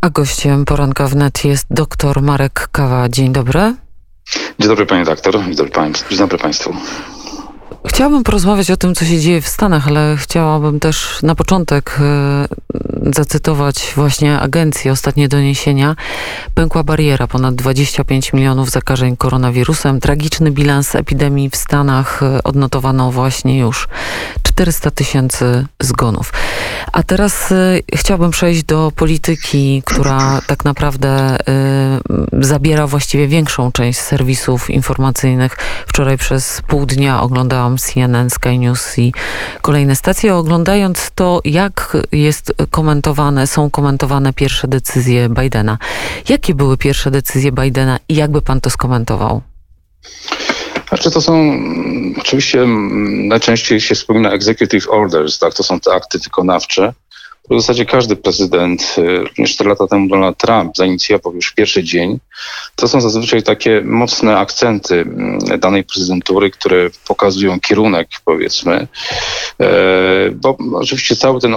A gościem poranka wnet jest dr Marek Kawa. Dzień dobry. Dzień dobry panie doktor, dzień dobry, dzień dobry państwu. Chciałabym porozmawiać o tym, co się dzieje w Stanach, ale chciałabym też na początek e, zacytować właśnie agencję, ostatnie doniesienia. Pękła bariera, ponad 25 milionów zakażeń koronawirusem. Tragiczny bilans epidemii w Stanach e, odnotowano właśnie już 400 tysięcy zgonów. A teraz y, chciałabym przejść do polityki, która tak naprawdę zabiera właściwie większą część serwisów informacyjnych. Wczoraj przez pół dnia oglądałam CNN, Sky News i kolejne stacje. Oglądając to, jak jest komentowane, są komentowane pierwsze decyzje Bidena. Jakie były pierwsze decyzje Bidena i jakby pan to skomentował? Znaczy to są, mm, oczywiście mm, najczęściej się wspomina executive orders, tak, to są te akty wykonawcze, w zasadzie każdy prezydent, y, również 4 lata temu Donald Trump zainicjował już pierwszy dzień. To są zazwyczaj takie mocne akcenty mm, danej prezydentury, które pokazują kierunek, powiedzmy. E, bo oczywiście cały ten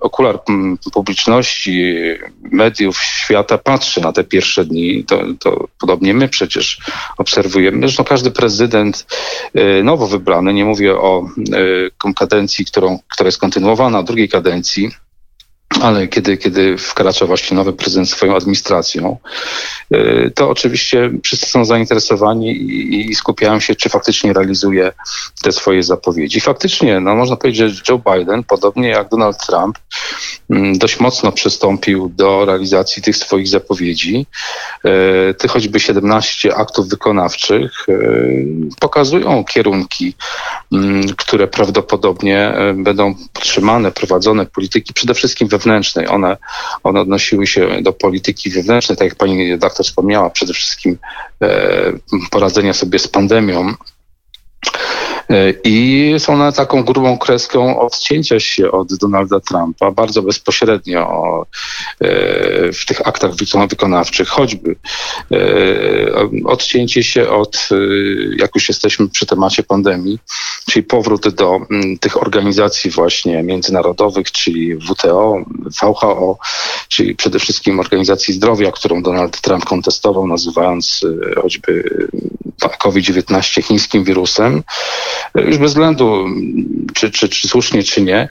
okular mm, publiczności, mediów świata patrzy na te pierwsze dni. To, to podobnie my przecież obserwujemy. Zresztą każdy prezydent y, nowo wybrany, nie mówię o y, kadencji, którą, która jest kontynuowana, drugiej kadencji, ale kiedy, kiedy wkracza właśnie nowy prezydent swoją administracją, to oczywiście wszyscy są zainteresowani i, i skupiają się, czy faktycznie realizuje te swoje zapowiedzi. Faktycznie, no można powiedzieć, że Joe Biden, podobnie jak Donald Trump, mm, dość mocno przystąpił do realizacji tych swoich zapowiedzi. Y, Te choćby 17 aktów wykonawczych y, pokazują kierunki, mm, które prawdopodobnie będą podtrzymane, prowadzone polityki przede wszystkim we wewnętrznej. One, one odnosiły się do polityki wewnętrznej, tak jak pani redaktor wspomniała, przede wszystkim e, poradzenia sobie z pandemią. E, I są na taką grubą kreską odcięcia się od Donalda Trumpa bardzo bezpośrednio e, w tych aktach wykonawczych, choćby odcięcie się od, jak już jesteśmy przy temacie pandemii, czyli powrót do tych organizacji właśnie międzynarodowych, czyli WTO, VHO, czyli przede wszystkim Organizacji Zdrowia, którą Donald Trump kontestował, nazywając choćby COVID-19 chińskim wirusem, już bez względu, czy, czy, czy słusznie, czy nie,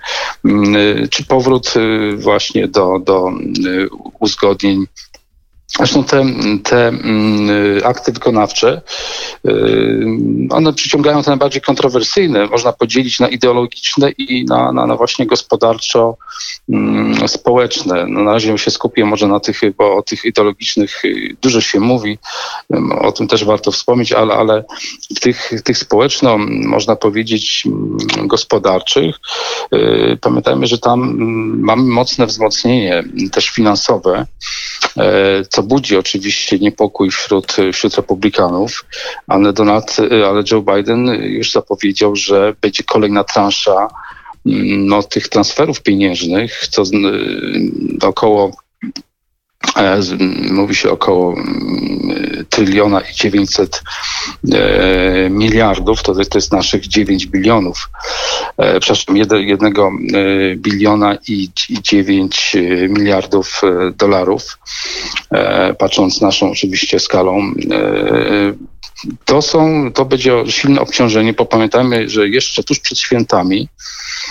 czy powrót y, właśnie do, do y, uzgodnień Zresztą te, te mm, akty wykonawcze, y, one przyciągają te najbardziej kontrowersyjne. Można podzielić na ideologiczne i na, na, na właśnie gospodarczo-społeczne. Mm, no na razie się skupię może na tych, bo o tych ideologicznych y, dużo się mówi, o tym też warto wspomnieć, ale, ale w tych, tych społeczno, można powiedzieć, mm, gospodarczych, y, pamiętajmy, że tam mamy mocne wzmocnienie też finansowe, co co budzi oczywiście niepokój wśród, wśród republikanów, ale, Donald, ale Joe Biden już zapowiedział, że będzie kolejna transza mm, no, tych transferów pieniężnych, co około E, mówi się około mm, tryliona i 900 e, miliardów, to, to jest naszych 9 bilionów, e, przepraszam, jednego biliona i, i 9 miliardów dolarów, patrząc naszą oczywiście skalą to są, to będzie silne obciążenie, bo pamiętajmy, że jeszcze tuż przed świętami e,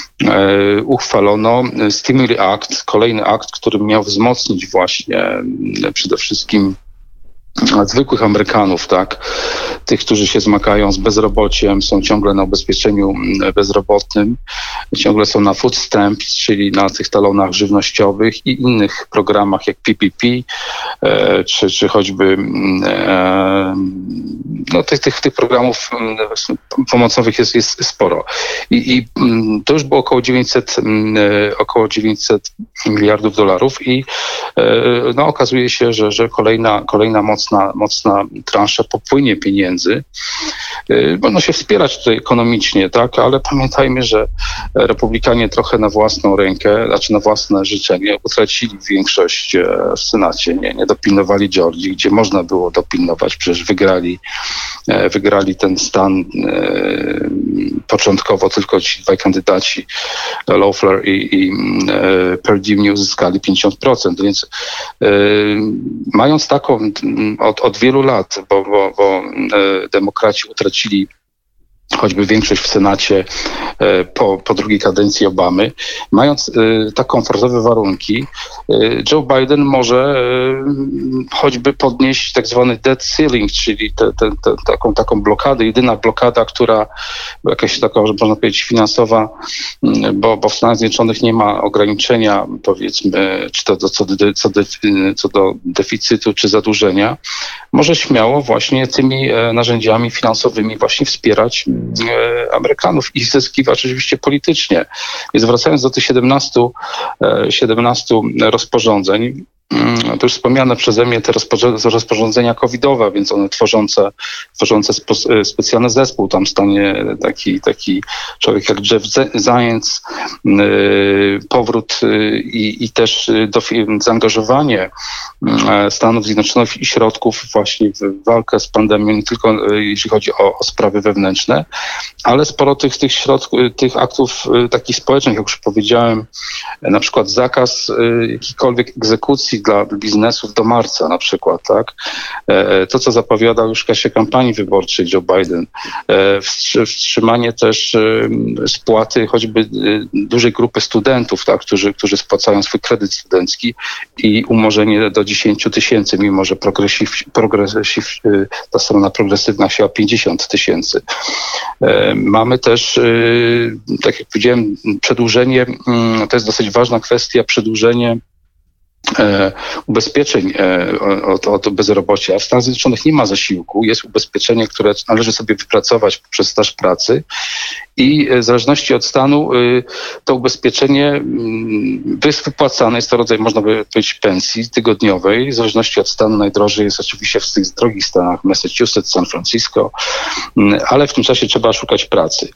uchwalono Stimuli Act, kolejny akt, który miał wzmocnić właśnie e, przede wszystkim zwykłych Amerykanów, tak, tych, którzy się zmagają z bezrobociem, są ciągle na ubezpieczeniu mm, bezrobotnym, ciągle są na food czyli na tych talonach żywnościowych i innych programach jak PPP, e, czy, czy choćby mm, e, no, tych, tych, tych programów mm, pomocowych jest, jest sporo. I, I to już było około 900, e, około 900 miliardów dolarów i no, okazuje się, że, że kolejna, kolejna mocna, mocna transza popłynie pieniędzy. Będą się wspierać tutaj ekonomicznie, tak, ale pamiętajmy, że republikanie trochę na własną rękę, znaczy na własne życzenie utracili większość w Senacie, nie, nie dopilnowali Georgii, gdzie można było dopilnować, przecież wygrali, wygrali ten stan początkowo tylko ci dwaj kandydaci, Loeffler i, i e, Perdue uzyskali 50%, więc e, mając taką od, od wielu lat, bo, bo, bo e, demokraci utracili choćby większość w Senacie e, po, po drugiej kadencji Obamy, mając e, tak komfortowe warunki, e, Joe Biden może choćby podnieść tak zwany debt ceiling, czyli te, te, te, taką, taką blokadę, jedyna blokada, która jakaś taka, można powiedzieć, finansowa, bo, bo w Stanach Zjednoczonych nie ma ograniczenia, powiedzmy, czy to do, co, do, co, do, co do deficytu, czy zadłużenia, może śmiało właśnie tymi narzędziami finansowymi właśnie wspierać Amerykanów i zyskiwać oczywiście politycznie. Więc wracając do tych 17, 17 e, rozporządzeń, to już wspomniane przeze mnie te rozporządzenia covidowe, więc one tworzące, tworzące spe, specjalny zespół, tam stanie taki, taki człowiek jak Jeff Zients, y, powrót y, i, i też do, zaangażowanie y, Stanów Zjednoczonych i środków właśnie w walkę z pandemią, nie tylko jeśli chodzi o, o sprawy wewnętrzne, ale sporo tych, tych środków, tych aktów takich społecznych, jak już powiedziałem, na przykład zakaz jakichkolwiek egzekucji dla biznesów do marca na przykład, tak? E, to, co zapowiadał już w czasie kampanii wyborczej Joe Biden, e, wstrzymanie też e, spłaty choćby dużej grupy studentów, tak? którzy, którzy spłacają swój kredyt studencki i umorzenie do 10 tysięcy, mimo że progresiv, progresiv, ta strona progresywna chciała 50 tysięcy. Mamy też, tak jak powiedziałem, przedłużenie, mm, to jest dosyć ważna kwestia, przedłużenie ubezpieczeń e, od, od bezrobocia. W Stanach Zjednoczonych nie ma zasiłku, jest ubezpieczenie, które należy sobie wypracować przez staż pracy i e, w zależności od stanu to ubezpieczenie mm, jest wypłacane, jest to rodzaj, można by powiedzieć, pensji tygodniowej. W zależności od stanu najdrożej jest oczywiście w tych drogich stanach Massachusetts, San Francisco, mm, ale w tym czasie trzeba szukać pracy.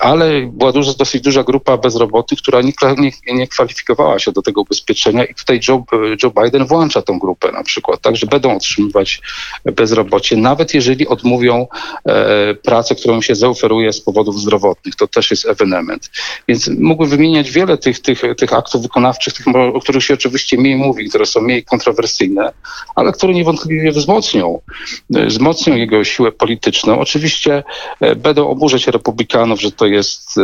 Ale była duża, dosyć duża grupa bezrobotnych, która nie, nie, nie kwalifikowała się do tego ubezpieczenia i tutaj Joe, Joe Biden włącza tą grupę na przykład, tak, że będą otrzymywać bezrobocie, nawet jeżeli odmówią e, pracę, którą się zaoferuje z powodów zdrowotnych. To też jest ewenement. Więc mógłbym wymieniać wiele tych, tych, tych aktów wykonawczych, tych, o których się oczywiście mniej mówi, które są mniej kontrowersyjne, ale które niewątpliwie wzmocnią, e, wzmocnią jego siłę polityczną. Oczywiście e, będą oburzać republikanów, że to jest e,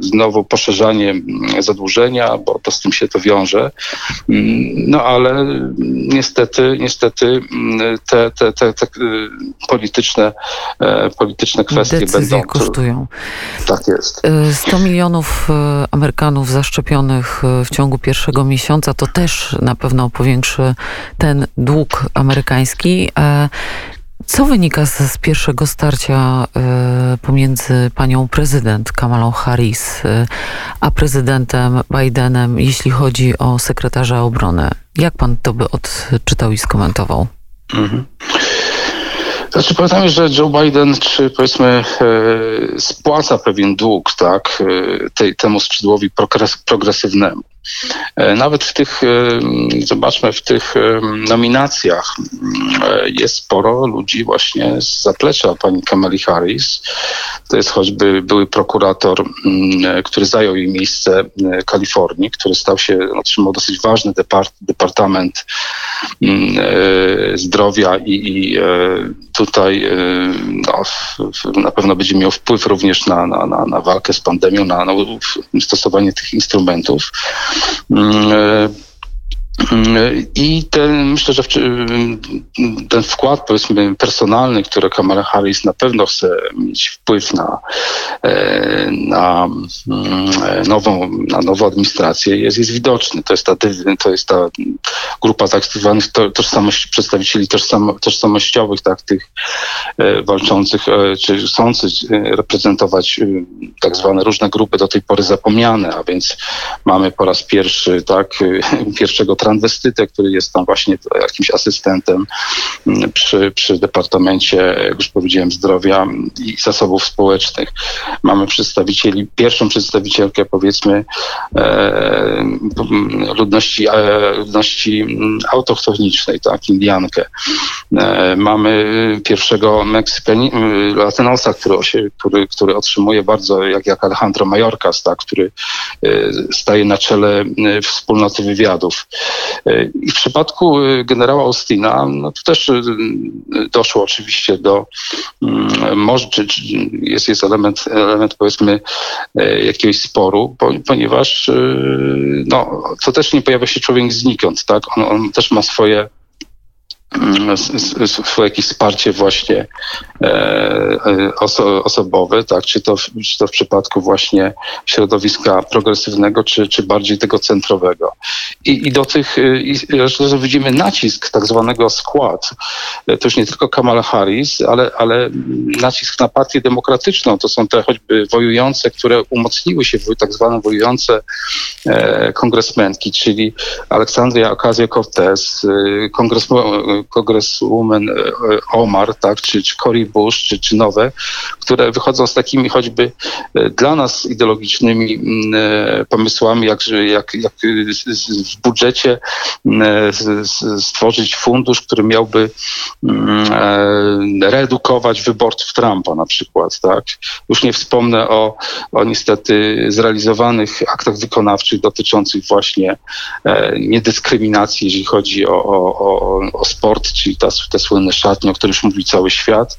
znowu poszerzanie zadłużenia, bo to z tym się to wiąże. No ale niestety, niestety mm, te, te, te, te y, polityczne, e, polityczne kwestie Decyzje będą... kosztują. Tak jest. 100 y, milionów y, Amerykanów zaszczepionych w ciągu pierwszego miesiąca to też na pewno powiększy ten dług amerykański. Co wynika z, z pierwszego starcia y, pomiędzy panią prezydent Kamalą Harris y, a prezydentem Bidenem, jeśli chodzi o sekretarza obrony? Jak pan to by odczytał i skomentował? Mhm. Znaczy pamiętajmy, że Joe Biden, czy powiedzmy e, spłaca pewien dług, tak, tej, temu skrzydłowi progres, progresywnemu. E, nawet w tych, e, zobaczmy, w tych e, nominacjach jest sporo ludzi właśnie z zaplecza pani Kamali Harris. To jest choćby były prokurator, który zajął jej miejsce Kalifornii, który stał się, otrzymał dosyć ważny depart, departament zdrowia i, i tutaj no, na pewno będzie miał wpływ również na, na, na, na walkę z pandemią, na, na stosowanie tych instrumentów. Mm, i ten, myślę, że ten wkład, powiedzmy, personalny, który Kamala Harris na pewno chce mieć wpływ na, e, na, mm, nową, na nową administrację, jest, jest widoczny. To jest ta, to jest ta grupa tak zwanych tożsamości, przedstawicieli tożsam, tożsamościowych, tak, tych e, walczących, e, czy chcących reprezentować tak zwane różne grupy do tej pory zapomniane, a więc mamy po raz pierwszy, tak, pierwszego transwestytę, który jest tam właśnie jakimś asystentem mm, przy, przy Departamencie, jak już powiedziałem, zdrowia i zasobów społecznych. Mamy przedstawicieli, pierwszą przedstawicielkę powiedzmy e, ludności, e, ludności autochtonicznej, tak, Indiankę. E, mamy pierwszego Meksykani, Latynosa, który, który, który otrzymuje bardzo, jak, jak Alejandro Mayorkas, tak, który e, staje na czele e, wspólnoty wywiadów. E, I w przypadku generała Austina, no to też doszło oczywiście do, mm, może, jest, jest element, element powiedzmy jakiegoś sporu, ponieważ no, to też nie pojawia się człowiek znikąd, tak? On, on też ma swoje jakieś wsparcie właśnie e, e, oso, osobowe, tak, czy to, czy to w przypadku właśnie środowiska progresywnego, czy, czy bardziej tego centrowego. I, i do tych, e, że widzimy nacisk tak zwanego skład, to już nie tylko Kamala Harris, ale, ale nacisk na partię demokratyczną, to są te choćby wojujące, które umocniły się w tak zwane wojujące kongresmenki, czyli Aleksandria Ocasio-Cortez, kongresmen Congresswoman e, Omar, tak, czy, czy Cory Bush, czy, czy nowe, które wychodzą z takimi choćby e, dla nas ideologicznymi mm, e, pomysłami, jak, jak, jak w budżecie mm, stworzyć fundusz, który miałby mm, redukować wyborców Trumpa na przykład. Tak? Już nie wspomnę o, o niestety zrealizowanych aktach wykonawczych dotyczących właśnie niedyskryminacji, jeżeli chodzi o, o, o, o sport czyli ta, te słynne szatnie, o których mówi cały świat,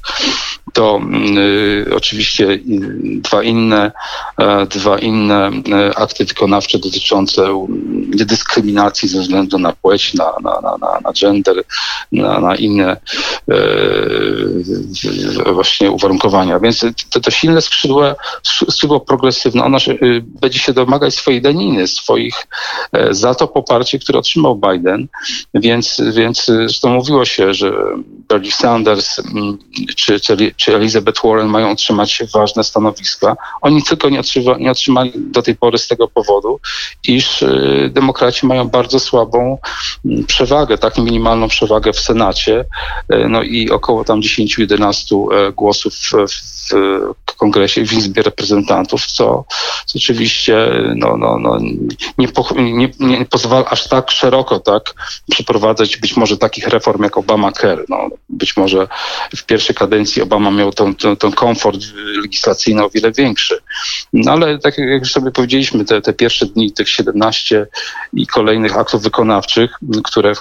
to y, oczywiście dwa inne, e, dwa inne e, akty wykonawcze dotyczące niedyskryminacji ze względu na płeć, na, na, na, na gender, na, na inne e, właśnie uwarunkowania. Więc to, to silne skrzydło, skrzydło progresywne, ono się, będzie się domagać swojej daniny, swoich za to poparcie, które otrzymał Biden, więc, więc zresztą mówiło się, że Bernie Sanders mm, czy, czy, czy Elizabeth Warren mają otrzymać ważne stanowiska. Oni tylko nie, otrzyma, nie otrzymali do tej pory z tego powodu, iż y, demokraci mają bardzo słabą mm, przewagę, tak minimalną przewagę w Senacie, y, no i około tam 10-11 y, głosów w, w kongresie, w Izbie Reprezentantów, co, co oczywiście no, no, no, nie, po, nie, nie pozwala aż tak szeroko tak przeprowadzać być może takich reform jak Obamacare. No, być może w pierwszej kadencji Obama miał ten, ten, ten komfort legislacyjny o wiele większy. No ale tak jak już sobie powiedzieliśmy, te, te pierwsze dni, tych 17 i kolejnych aktów wykonawczych, które,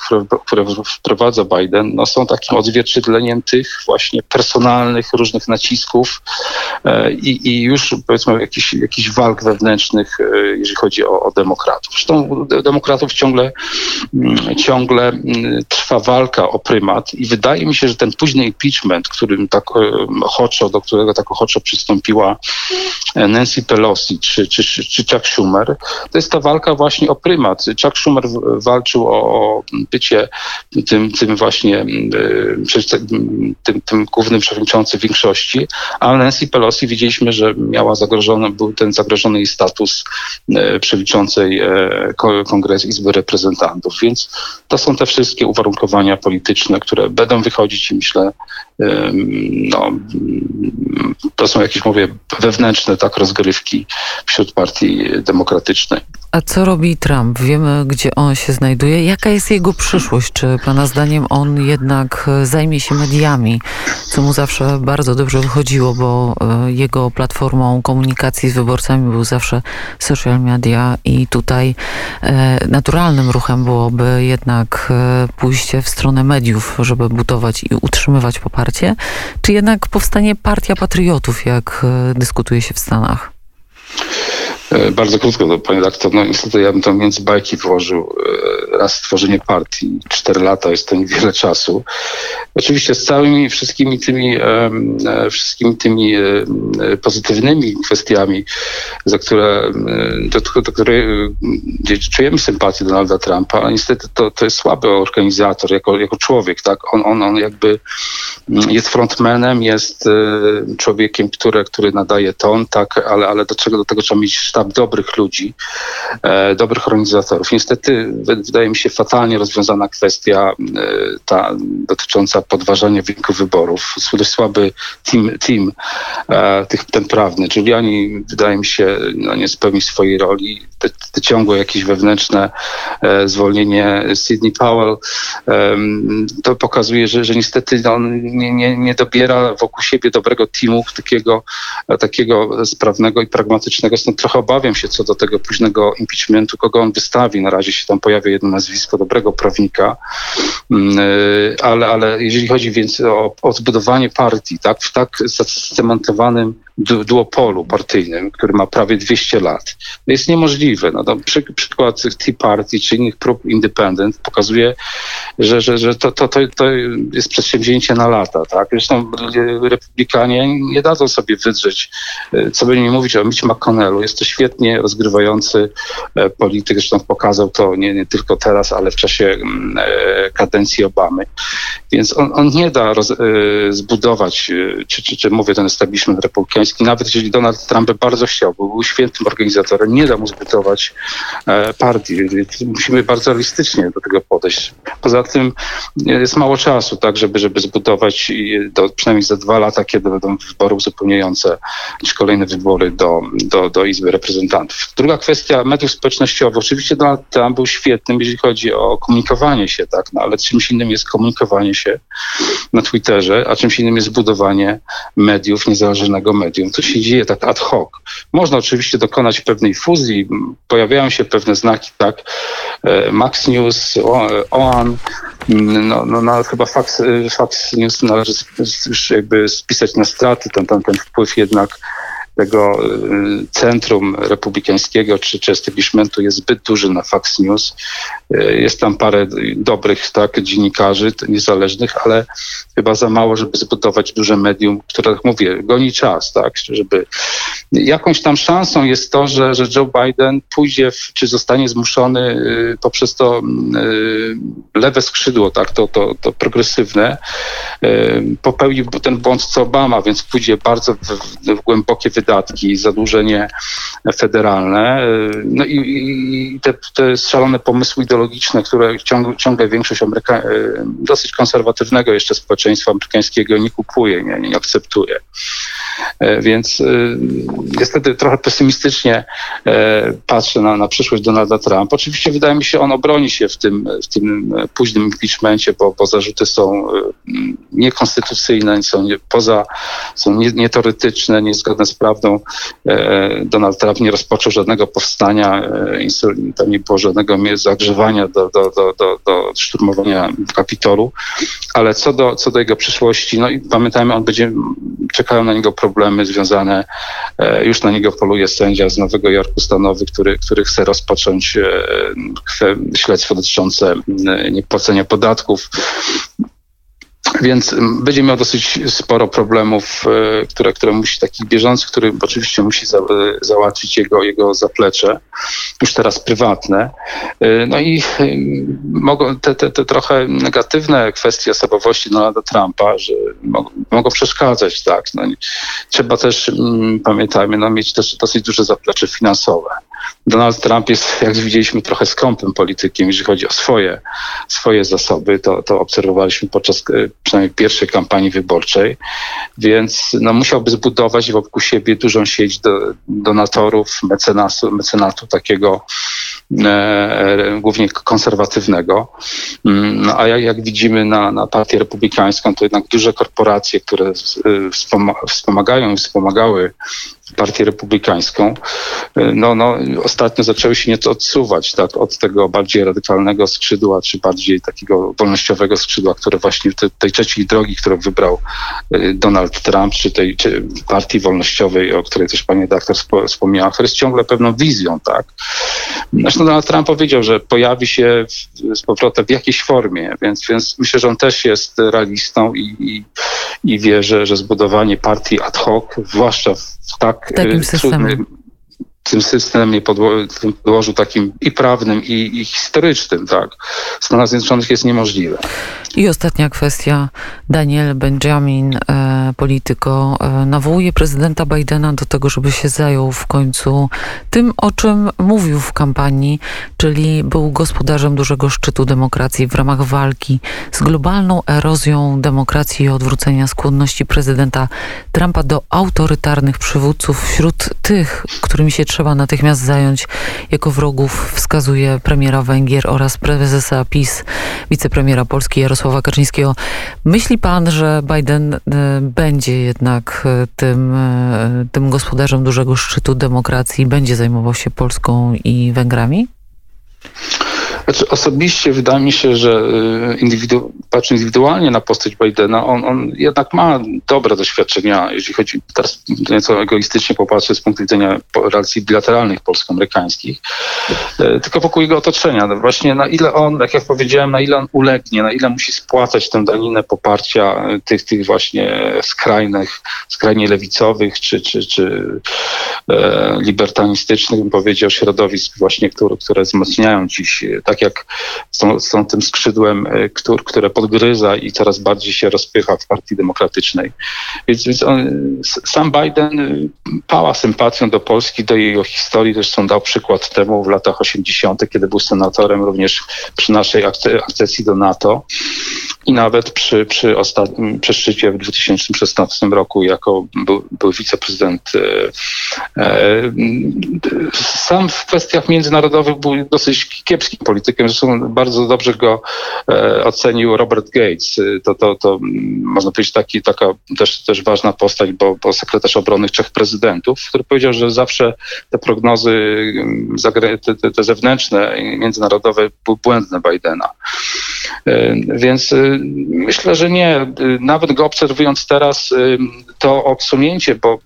które wprowadza Biden, no są takim odzwierciedleniem tych właśnie personalnych różnych nacisków e, i, i już powiedzmy jakichś, jakichś walk wewnętrznych, e, jeżeli chodzi o, o demokratów. Zresztą demokratów ciągle, mm, ciągle mm, trwa walka o prymat i wydaje mi się, że ten późny impeachment, którym tak e, ochoczo, do którego tak ochoczo przystąpiła e, Nancy Pelosi czy, czy, czy Chuck Schumer, to jest ta walka właśnie o prymat. Chuck Schumer walczył o bycie tym, tym właśnie e, tym, tym głównym przewodniczącym większości, a Nancy Pelosi widzieliśmy, że miała zagrożony, był ten zagrożony jej status przewodniczącej Kongresu Izby Reprezentantów. Więc to są te wszystkie uwarunkowania polityczne, które będą wychodzić i myślę, no, to są jakieś, mówię, wewnętrzne tak rozgrywki wśród partii demokratycznej. A co robi Trump? Wiemy, gdzie on się znajduje. Jaka jest jego przyszłość? Czy Pana zdaniem on jednak zajmie się mediami, co mu zawsze bardzo dobrze wychodziło, bo e, jego platformą komunikacji z wyborcami był zawsze social media i tutaj e, naturalnym ruchem byłoby jednak e, pójście w stronę mediów, żeby budować i utrzymywać poparcie, czy jednak powstanie partia patriotów, jak dyskutuje się w Stanach? E, bardzo krótko, to, panie doktor, no niestety ja bym to między bajki włożył e, raz stworzenie partii, cztery lata jest to niewiele czasu. Oczywiście z całymi wszystkimi tymi, e, wszystkimi tymi pozytywnymi kwestiami, za które, do, do której czujemy sympatię Donalda Trumpa, ale niestety to, to jest słaby organizator jako, jako człowiek, tak? On, on, on jakby jest frontmanem, jest człowiekiem, który, który nadaje ton, tak, ale, ale do czego do tego trzeba mieć sztab dobrych ludzi, e, dobrych organizatorów. Niestety wydaje mi się fatalnie rozwiązana kwestia e, ta dotycząca podważania wyników wyborów. Dość słaby team, team e, tych, ten prawny. Giuliani wydaje mi się no, nie spełni swojej roli. Te, te ciągłe jakieś wewnętrzne e, zwolnienie Sidney Powell to pokazuje, że, że niestety no, nie, nie, nie dobiera wokół siebie dobrego teamu, takiego, takiego sprawnego i pragmatycznego. Stąd trochę obawiam się co do tego późnego impeachmentu, kogo on wystawi. Na razie się tam pojawia jedno nazwisko dobrego prawnika, mm, y, ale, ale jeżeli chodzi więc o, o zbudowanie partii, tak, w tak zacementowanym duopolu partyjnym, który ma prawie 200 lat, jest niemożliwe. No, to przy, przykład Tea Party czy innych prób independent pokazuje, że, że, że to, to, to, to jest przedsięwzięcie na lata. Tak? Zresztą republikanie nie dadzą sobie wydrzeć, e, co by nie mówić o Mitch McConnellu. Jest to świetnie rozgrywający e, polityk, zresztą pokazał to nie, nie tylko teraz, ale w czasie mm, e, kadencji Obamy. Więc on, on nie da roz, zbudować, czy, czy, czy mówię ten establishment republikański, amerykański, nawet jeżeli Donald Trump bardzo chciał, bo był świętym organizatorem, nie da mu zbytować e, partii. Musimy bardzo realistycznie do tego podejść. Poza tym e, jest mało czasu, tak, żeby, żeby zbudować do, przynajmniej za dwa lata, kiedy będą wybory uzupełniające, czy kolejne wybory do, do, do Izby Reprezentantów. Druga kwestia mediów społecznościowych. Oczywiście Donald Trump był świetnym, jeżeli chodzi o komunikowanie się, tak, no, ale czymś innym jest komunikowanie się na Twitterze, a czymś innym jest budowanie mediów, niezależnego medium medium. Się dzieje tak ad hoc. Można oczywiście dokonać pewnej fuzji, pojawiają się pewne znaki, tak, e, Max News, OAN, no, no, no chyba Fox, Fox News należy już jakby spisać na straty, ten, ten, ten wpływ jednak tego y, centrum republikańskiego czy, czy establishmentu jest zbyt duży na Fox News. Y, jest tam parę dobrych tak, dziennikarzy niezależnych, ale chyba za mało, żeby zbudować duże medium, które, jak mówię, goni czas, tak, żeby jakąś tam szansą jest to, że, że Joe Biden pójdzie, w, czy zostanie zmuszony y, poprzez to lewe skrzydło, tak, to, to, to progresywne, popełnił ten błąd co Obama, więc pójdzie bardzo w, w głębokie wydarzenia wydatki, zadłużenie federalne. No i, i te, te szalone pomysły ideologiczne, które ciągle, ciągle większość Ameryka, e, dosyć konserwatywnego jeszcze społeczeństwa amerykańskiego nie kupuje, nie, nie akceptuje. E, więc e, niestety trochę pesymistycznie patrzę na, na przyszłość Donalda Trumpa. Oczywiście wydaje mi się, on obroni się w tym, w tym późnym impeachmencie, bo, bo zarzuty są niekonstytucyjne, są nie, poza, są nieteoretyczne, niezgodne z prawem prawdą e, Donald Trump nie rozpoczął żadnego powstania, e, tam nie było żadnego zagrzewania do, do, do, do, do szturmowania Kapitolu, ale co do, co do jego przyszłości, no i pamiętajmy, on będzie, czekają na niego problemy związane, e, już na niego poluje sędzia z Nowego Jorku stanowy, który, który chce rozpocząć śledztwo dotyczące niepłacenia podatków. Więc mm, będzie miał dosyć sporo problemów, e, które, które musi, takich bieżących, który oczywiście musi za, e, załatwić jego, jego zaplecze, już teraz prywatne. E, no i mogą te, te, te trochę negatywne kwestie osobowości Donalda Trumpa, że mogą, mogą przeszkadzać, tak. No, trzeba też, mm, pamiętajmy, no, mieć też dosyć duże zaplecze finansowe. Donald Trump jest, jak widzieliśmy, trochę skąpym politykiem, jeżeli chodzi o swoje, swoje zasoby. To, to obserwowaliśmy podczas przynajmniej pierwszej kampanii wyborczej, więc no, musiałby zbudować wokół siebie dużą sieć do, donatorów, mecenasu, mecenatu takiego e, e głównie konserwatywnego. Mm, no, a jak, jak widzimy na, na partię republikańską, to jednak duże korporacje, które e, wspomagają i wspomagały partię republikańską, no, no, ostatnio zaczęły się nieco odsuwać tak, od tego bardziej radykalnego skrzydła, czy bardziej takiego wolnościowego skrzydła, które właśnie te, tej trzeciej drogi, którą wybrał y, Donald Trump, czy tej czy partii wolnościowej, o której też pani redaktor wspomniała, która jest ciągle pewną wizją, tak. Zresztą Donald Trump powiedział, że pojawi się z powrotem w jakiejś formie, więc, więc myślę, że on też jest realistą i, i, i wie, że, że zbudowanie partii ad hoc, zwłaszcza w tak takim systemie tym systemie, tym podłożu takim i prawnym, i, i historycznym, tak, w Stanach Zjednoczonych jest niemożliwe. I ostatnia kwestia. Daniel Benjamin, e, polityko, e, nawołuje prezydenta Bidena do tego, żeby się zajął w końcu tym, o czym mówił w kampanii, czyli był gospodarzem dużego szczytu demokracji w ramach walki z globalną erozją demokracji i odwrócenia skłonności prezydenta Trumpa do autorytarnych przywódców. Wśród tych, którymi się trzeba natychmiast zająć jako wrogów, wskazuje premiera Węgier oraz prezesa PiS, wicepremiera Polski Jarosława Kaczyńskiego. Myśli pan, że Biden e, będzie jednak e, tym, e, tym gospodarzem dużego szczytu demokracji, będzie zajmował się Polską i Węgrami? Znaczy, osobiście wydaje mi się, że y, indywidu patrząc indywidualnie na postać Bidena, on, on jednak ma dobre doświadczenia, jeśli chodzi, teraz nieco egoistycznie popatrzę z punktu widzenia relacji bilateralnych polsko-amerykańskich, y, tylko wokół jego otoczenia. No właśnie na ile on, jak ja powiedziałem, na ile on ulegnie, na ile musi spłacać tę daninę poparcia tych, tych właśnie skrajnych, skrajnie lewicowych czy, czy, czy e, libertanistycznych, bym powiedział, środowisk właśnie, które, które wzmacniają dziś tak tak jak są, są tym skrzydłem, e, który, które podgryza i coraz bardziej się rozpycha w Partii Demokratycznej. Więc, więc on, sam Biden e, pała sympatią do Polski, do jej historii. Zresztą dał przykład temu w latach 80., kiedy był senatorem również przy naszej akcesji do NATO i nawet przy, przy, ostatnim, przy szczycie w 2016 roku jako był, był wiceprezydent. E, sam w kwestiach międzynarodowych był dosyć kiepskim politykiem. Zresztą bardzo dobrze go e, ocenił Robert Gates. To, to, to można powiedzieć taki, taka też, też ważna postać, bo, bo sekretarz obrony trzech prezydentów, który powiedział, że zawsze te prognozy te, te, te zewnętrzne, międzynarodowe były błędne Bidena. E, więc e, myślę, że nie. Nawet go obserwując teraz, to odsunięcie, bo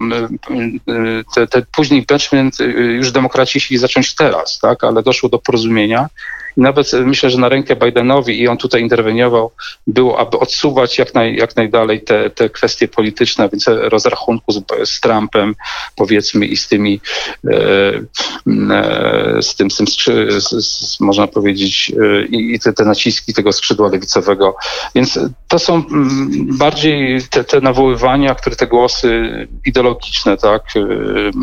te, te później impeachment już demokraci chcieli zacząć teraz, tak, ale doszło do porozumienia nawet myślę, że na rękę Bidenowi i on tutaj interweniował, było, aby odsuwać jak, naj, jak najdalej te, te kwestie polityczne, więc rozrachunku z, z Trumpem, powiedzmy, i z tymi, e, e, z tym, z tym z, z, można powiedzieć, e, i te, te naciski tego skrzydła lewicowego. Więc to są mm, bardziej te, te nawoływania, które te głosy ideologiczne, tak,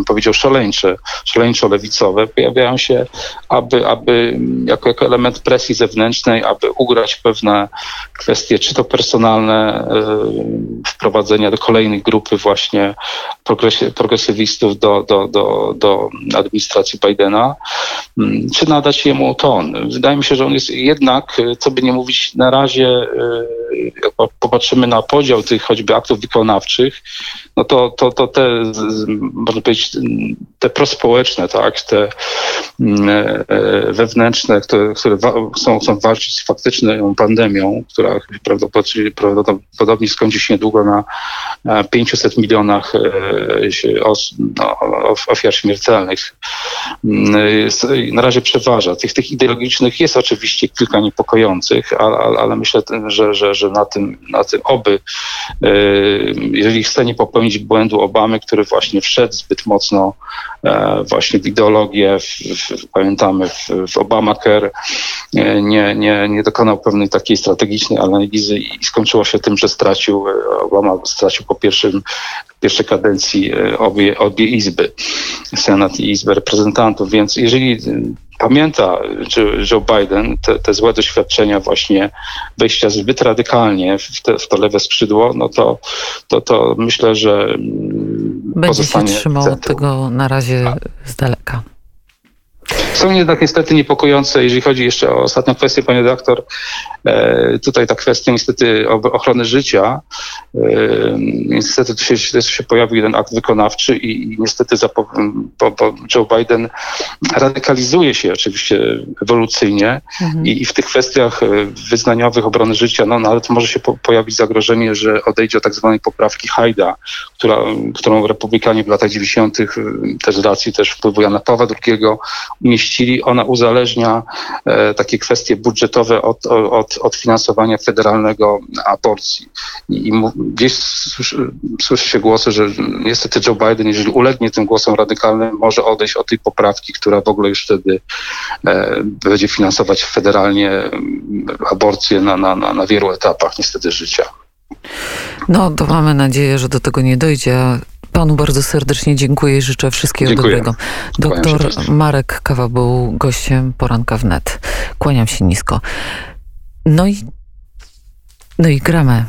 powiedział szaleńcze, szaleńczo-lewicowe, pojawiają się, aby, aby jako, jako element presji zewnętrznej, aby ugrać pewne kwestie, czy to personalne, y, wprowadzenia do kolejnej grupy właśnie progresywistów do, do, do, do administracji Bidena, mm, czy nadać jemu ton. Wydaje mi się, że on jest jednak, y, co by nie mówić, na razie, y, jak popatrzymy na podział tych choćby aktów wykonawczych, no to, to, to te, można powiedzieć, te prospołeczne, tak, te mm, e, e, wewnętrzne, które, które chcą, chcą walczyć z faktyczną pandemią, która prawdopodobnie, prawdopodobnie skończy się niedługo na 500 milionach e, no, ofiar śmiertelnych. Mm, na razie przeważa. Tych, tych ideologicznych jest oczywiście kilka niepokojących, ale, ale myślę, że, że, że na, tym, na tym oby, jeżeli chce nie popełnić popełnić błędu Obamy, który właśnie wszedł zbyt mocno e, właśnie w ideologię, w, w, pamiętamy w, w Obamacare, e, nie, nie, nie dokonał pewnej takiej strategicznej analizy i skończyło się tym, że stracił, e, Obama stracił po pierwszym pierwszej kadencji obie, obie izby, Senat i Izbę Reprezentantów, więc jeżeli pamięta Joe Biden te, te, złe doświadczenia właśnie wejścia zbyt radykalnie w, te, w to lewe skrzydło, no to, to, to myślę, że mm, będzie się trzymał tego na razie z daleka. Są jednak niestety niepokojące, jeżeli chodzi jeszcze o ostatnią kwestię, panie doktor, e, tutaj ta kwestia niestety ochrony życia. E, niestety tu się, tu się pojawił jeden akt wykonawczy i, niestety Joe Biden radykalizuje się oczywiście ewolucyjnie mhm. i, w tych kwestiach e, wyznaniowych obrony życia, no nawet może się po, pojawić zagrożenie, że odejdzie od tak zwanej poprawki Hajda, która, którą republikanie w latach 90. też z racji też wpływu Jana Pawła II umieścili ona uzależnia e, takie kwestie budżetowe od, od, od finansowania federalnego aborcji. I, i gdzieś słyszy, słyszy się głosy, że niestety Joe Biden, jeżeli ulegnie tym głosom radykalnym, może odejść od tej poprawki, która w ogóle już wtedy e, będzie finansować federalnie aborcję na, na, na, na wielu etapach niestety życia. No to mamy nadzieję, że do tego nie dojdzie. Panu bardzo serdecznie dziękuję i życzę wszystkiego Dziękuję. dobrego. Doktor Marek Kawa był gościem poranka wnet. Kłaniam się nisko. No i, no i gramy.